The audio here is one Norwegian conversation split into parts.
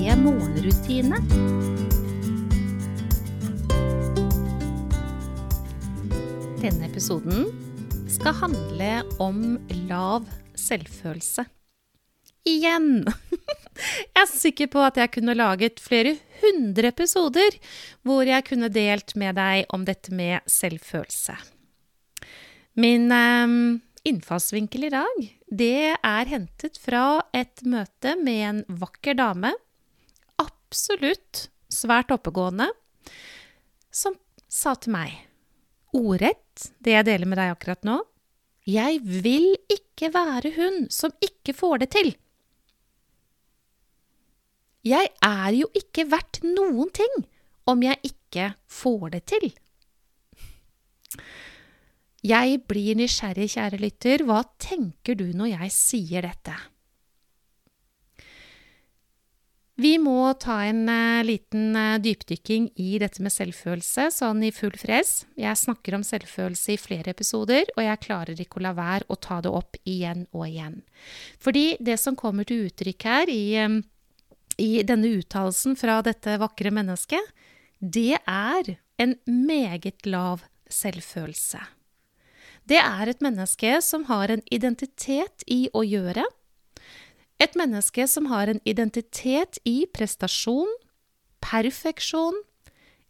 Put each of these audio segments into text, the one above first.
morgenrutine. Denne episoden skal handle om lav selvfølelse. Igjen! Jeg er sikker på at jeg kunne laget flere hundre episoder hvor jeg kunne delt med deg om dette med selvfølelse. Min eh, innfallsvinkel i dag, det er hentet fra et møte med en vakker dame, absolutt svært oppegående, som sa til meg, ordrett, det jeg deler med deg akkurat nå, jeg vil ikke være hun som ikke får det til. Jeg er jo ikke verdt noen ting om jeg ikke får det til. Jeg blir nysgjerrig, kjære lytter. Hva tenker du når jeg sier dette? Vi må ta en uh, liten uh, dypdykking i dette med selvfølelse, sånn i full fres. Jeg snakker om selvfølelse i flere episoder, og jeg klarer ikke å la være å ta det opp igjen og igjen. Fordi det som kommer til uttrykk her i, i denne uttalelsen fra dette vakre mennesket, det er en meget lav selvfølelse. Det er et menneske som har en identitet i å gjøre. Et menneske som har en identitet i prestasjon, perfeksjon.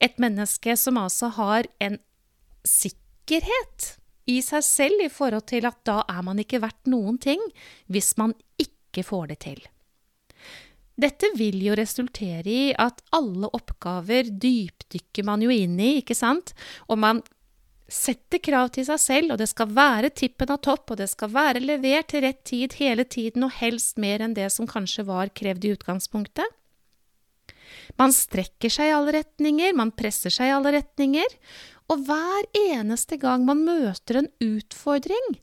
Et menneske som altså har en sikkerhet i seg selv i forhold til at da er man ikke verdt noen ting hvis man ikke får det til. Dette vil jo resultere i at alle oppgaver dypdykker man jo inn i, ikke sant? Og man setter krav til seg selv, og det skal være tippen av topp, og det skal være levert til rett tid hele tiden, og helst mer enn det som kanskje var krevd i utgangspunktet. Man strekker seg i alle retninger, man presser seg i alle retninger, og hver eneste gang man møter en utfordring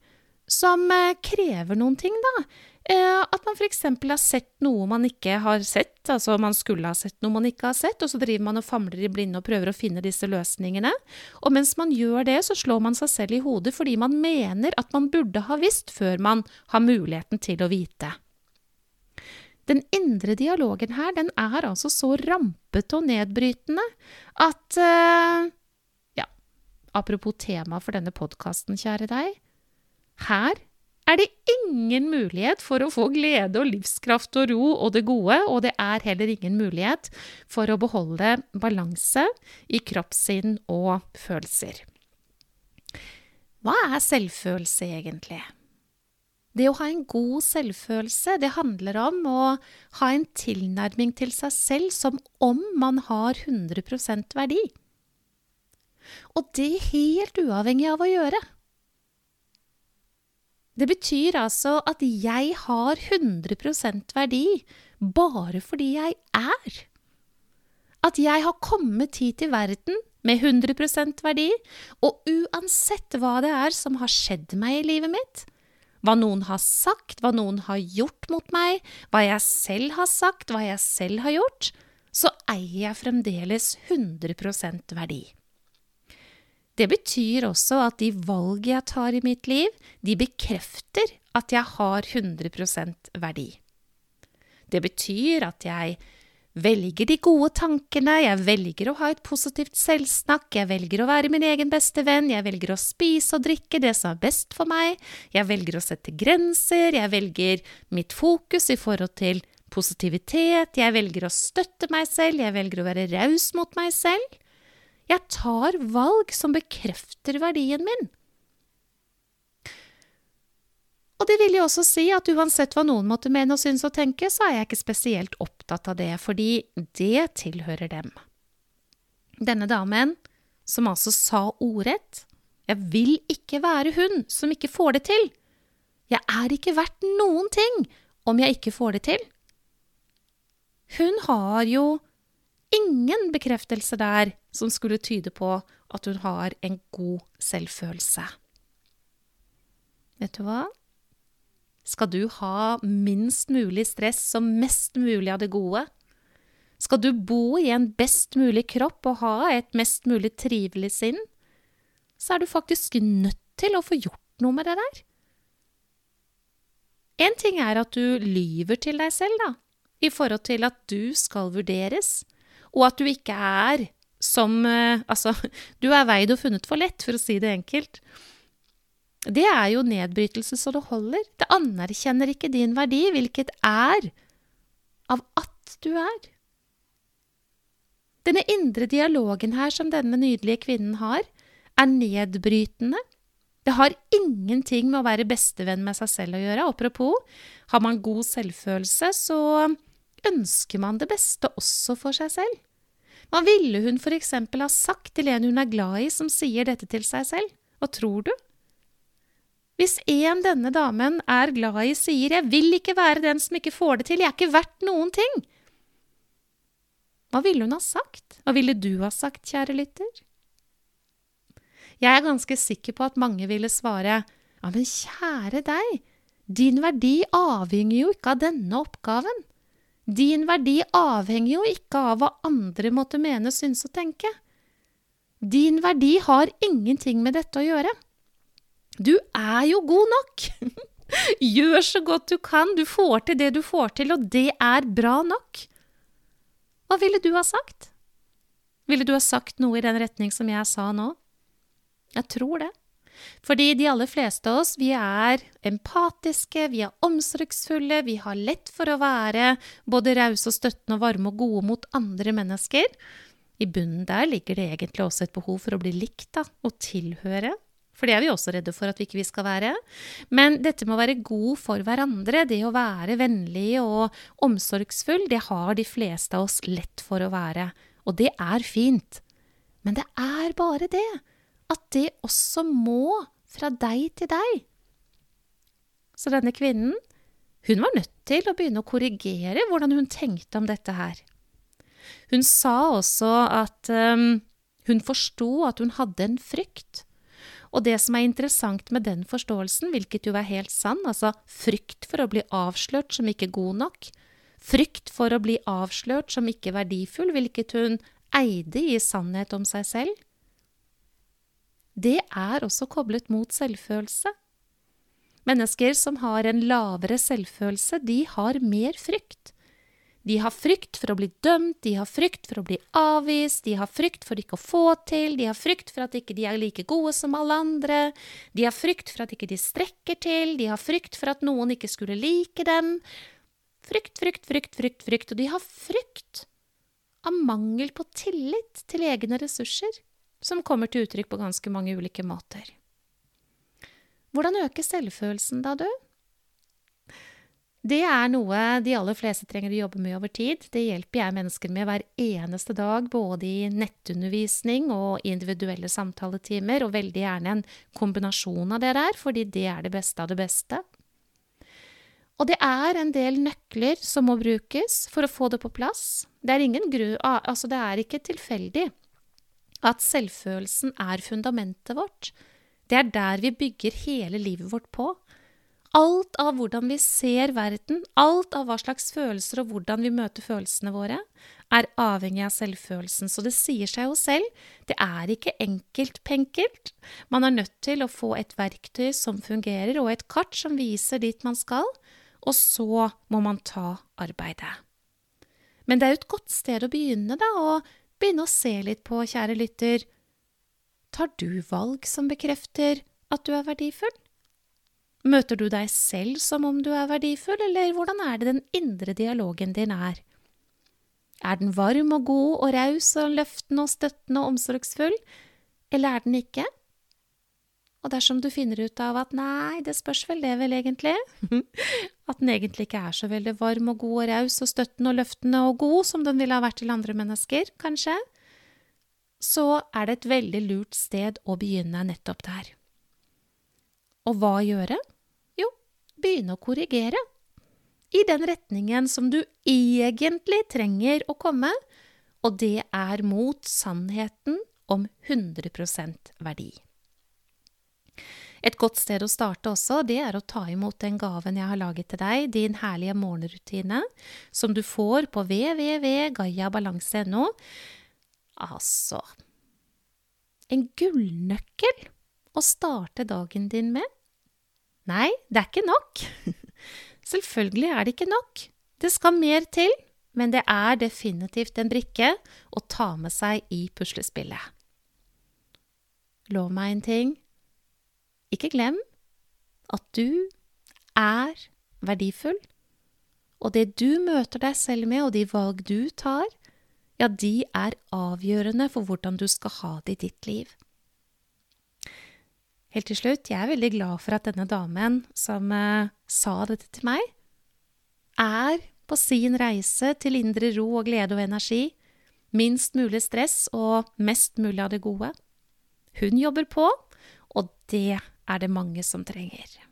som eh, krever noen ting, da, at man f.eks. har sett noe man ikke har sett, altså man skulle ha sett noe man ikke har sett, og så driver man og famler i blinde og prøver å finne disse løsningene. Og mens man gjør det, så slår man seg selv i hodet fordi man mener at man burde ha visst før man har muligheten til å vite. Den indre dialogen her, den er altså så rampete og nedbrytende at uh, Ja, apropos tema for denne podkasten, kjære deg. Her er det ingen mulighet for å få glede og livskraft og ro og det gode, og det er heller ingen mulighet for å beholde balanse i kroppssinn og følelser. Hva er selvfølelse egentlig? Det å ha en god selvfølelse, det handler om å ha en tilnærming til seg selv som om man har 100% verdi. Og det helt uavhengig av å gjøre. Det betyr altså at jeg har 100% verdi bare fordi jeg er. At jeg har kommet hit til verden med 100% verdi, og uansett hva det er som har skjedd meg i livet mitt, hva noen har sagt, hva noen har gjort mot meg, hva jeg selv har sagt, hva jeg selv har gjort, så eier jeg fremdeles 100% verdi. Det betyr også at de valg jeg tar i mitt liv, de bekrefter at jeg har 100% verdi. Det betyr at jeg velger de gode tankene, jeg velger å ha et positivt selvsnakk, jeg velger å være min egen beste venn, jeg velger å spise og drikke det som er best for meg, jeg velger å sette grenser, jeg velger mitt fokus i forhold til positivitet, jeg velger å støtte meg selv, jeg velger å være raus mot meg selv. Jeg tar valg som bekrefter verdien min. Og det vil jo også si at uansett hva noen måtte mene og synes og tenke, så er jeg ikke spesielt opptatt av det, fordi det tilhører dem. Denne damen, som altså sa ordrett, jeg vil ikke være hun som ikke får det til. Jeg er ikke verdt noen ting om jeg ikke får det til. Hun har jo ingen bekreftelse der som skulle tyde på at hun har en god selvfølelse. Vet du hva? Skal du ha minst mulig stress og mest mulig av det gode? Skal du bo i en best mulig kropp og ha et mest mulig trivelig sinn? Så er du faktisk nødt til å få gjort noe med det der. En ting er at du lyver til deg selv, da, i forhold til at du skal vurderes, og at du ikke er som eh, Altså, du er veid og funnet for lett, for å si det enkelt. Det er jo nedbrytelse så det holder. Det anerkjenner ikke din verdi, hvilket er av at du er. Denne indre dialogen her som denne nydelige kvinnen har, er nedbrytende. Det har ingenting med å være bestevenn med seg selv å gjøre. Apropos, har man god selvfølelse, så ønsker man det beste også for seg selv. Hva ville hun for eksempel ha sagt til en hun er glad i, som sier dette til seg selv? Hva tror du? Hvis en denne damen er glad i, sier 'jeg vil ikke være den som ikke får det til, jeg er ikke verdt noen ting', hva ville hun ha sagt? Hva ville du ha sagt, kjære lytter? Jeg er ganske sikker på at mange ville svare 'ja, men kjære deg, din verdi avhenger jo ikke av denne oppgaven'. Din verdi avhenger jo ikke av hva andre måtte mene, synes og tenke. Din verdi har ingenting med dette å gjøre. Du er jo god nok! Gjør så godt du kan, du får til det du får til, og det er bra nok. Hva ville du ha sagt? Ville du ha sagt noe i den retning som jeg sa nå? Jeg tror det. Fordi de aller fleste av oss, vi er empatiske, vi er omsorgsfulle, vi har lett for å være både rause og støttende og varme og gode mot andre mennesker. I bunnen der ligger det egentlig også et behov for å bli likt, da, og tilhøre. For det er vi også redde for at vi ikke skal være. Men dette med å være god for hverandre, det å være vennlig og omsorgsfull, det har de fleste av oss lett for å være. Og det er fint. Men det er bare det at det også må fra deg til deg. Så denne kvinnen, hun var nødt til å begynne å korrigere hvordan hun tenkte om dette her. Hun sa også at um, hun forsto at hun hadde en frykt. Og det som er interessant med den forståelsen, hvilket jo er helt sann, altså frykt for å bli avslørt som ikke god nok, frykt for å bli avslørt som ikke verdifull, hvilket hun eide i sannhet om seg selv, det er også koblet mot selvfølelse. Mennesker som har en lavere selvfølelse, de har mer frykt. De har frykt for å bli dømt, de har frykt for å bli avvist, de har frykt for ikke å få til, de har frykt for at ikke de er like gode som alle andre, de har frykt for at ikke de strekker til, de har frykt for at noen ikke skulle like dem. Frykt, frykt, frykt, frykt, frykt, og de har frykt av mangel på tillit til egne ressurser som kommer til uttrykk på ganske mange ulike måter. Hvordan øke selvfølelsen da, du? Det er noe de aller fleste trenger å jobbe med over tid. Det hjelper jeg mennesker med hver eneste dag, både i nettundervisning og individuelle samtaletimer, og veldig gjerne en kombinasjon av det der, fordi det er det beste av det beste. Og det er en del nøkler som må brukes for å få det på plass. Det er, ingen gru, altså det er ikke tilfeldig at selvfølelsen er fundamentet vårt. Det er der vi bygger hele livet vårt på. Alt av hvordan vi ser verden, alt av hva slags følelser og hvordan vi møter følelsene våre, er avhengig av selvfølelsen. Så det sier seg jo selv, det er ikke enkelt-penkelt. Man er nødt til å få et verktøy som fungerer, og et kart som viser dit man skal, og så må man ta arbeidet. Men det er jo et godt sted å begynne, da, og begynne å se litt på, kjære lytter, tar du valg som bekrefter at du er verdifull? Møter du deg selv som om du er verdifull, eller hvordan er det den indre dialogen din er? Er den varm og god og raus og løftende og støttende og omsorgsfull, eller er den ikke? Og dersom du finner ut av at nei, det spørs vel det vel egentlig, at den egentlig ikke er så veldig varm og god og raus og støttende og løftende og god som den ville ha vært til andre mennesker, kanskje, så er det et veldig lurt sted å begynne nettopp der. Og hva gjøre? Jo, begynne å korrigere. I den retningen som du egentlig trenger å komme, og det er mot sannheten om 100% verdi. Et godt sted å starte også, det er å ta imot den gaven jeg har laget til deg, din herlige morgenrutine, som du får på www.gayabalanse.no. Altså En gullnøkkel å starte dagen din med? Nei, det er ikke nok. Selvfølgelig er det ikke nok. Det skal mer til, men det er definitivt en brikke å ta med seg i puslespillet. Lov meg en ting. Ikke glem at du er verdifull, og det du møter deg selv med, og de valg du tar, ja, de er avgjørende for hvordan du skal ha det i ditt liv. Helt til slutt, jeg er veldig glad for at denne damen som uh, sa dette til meg, er på sin reise til indre ro og glede og energi, minst mulig stress og mest mulig av det gode. Hun jobber på, og det er det mange som trenger.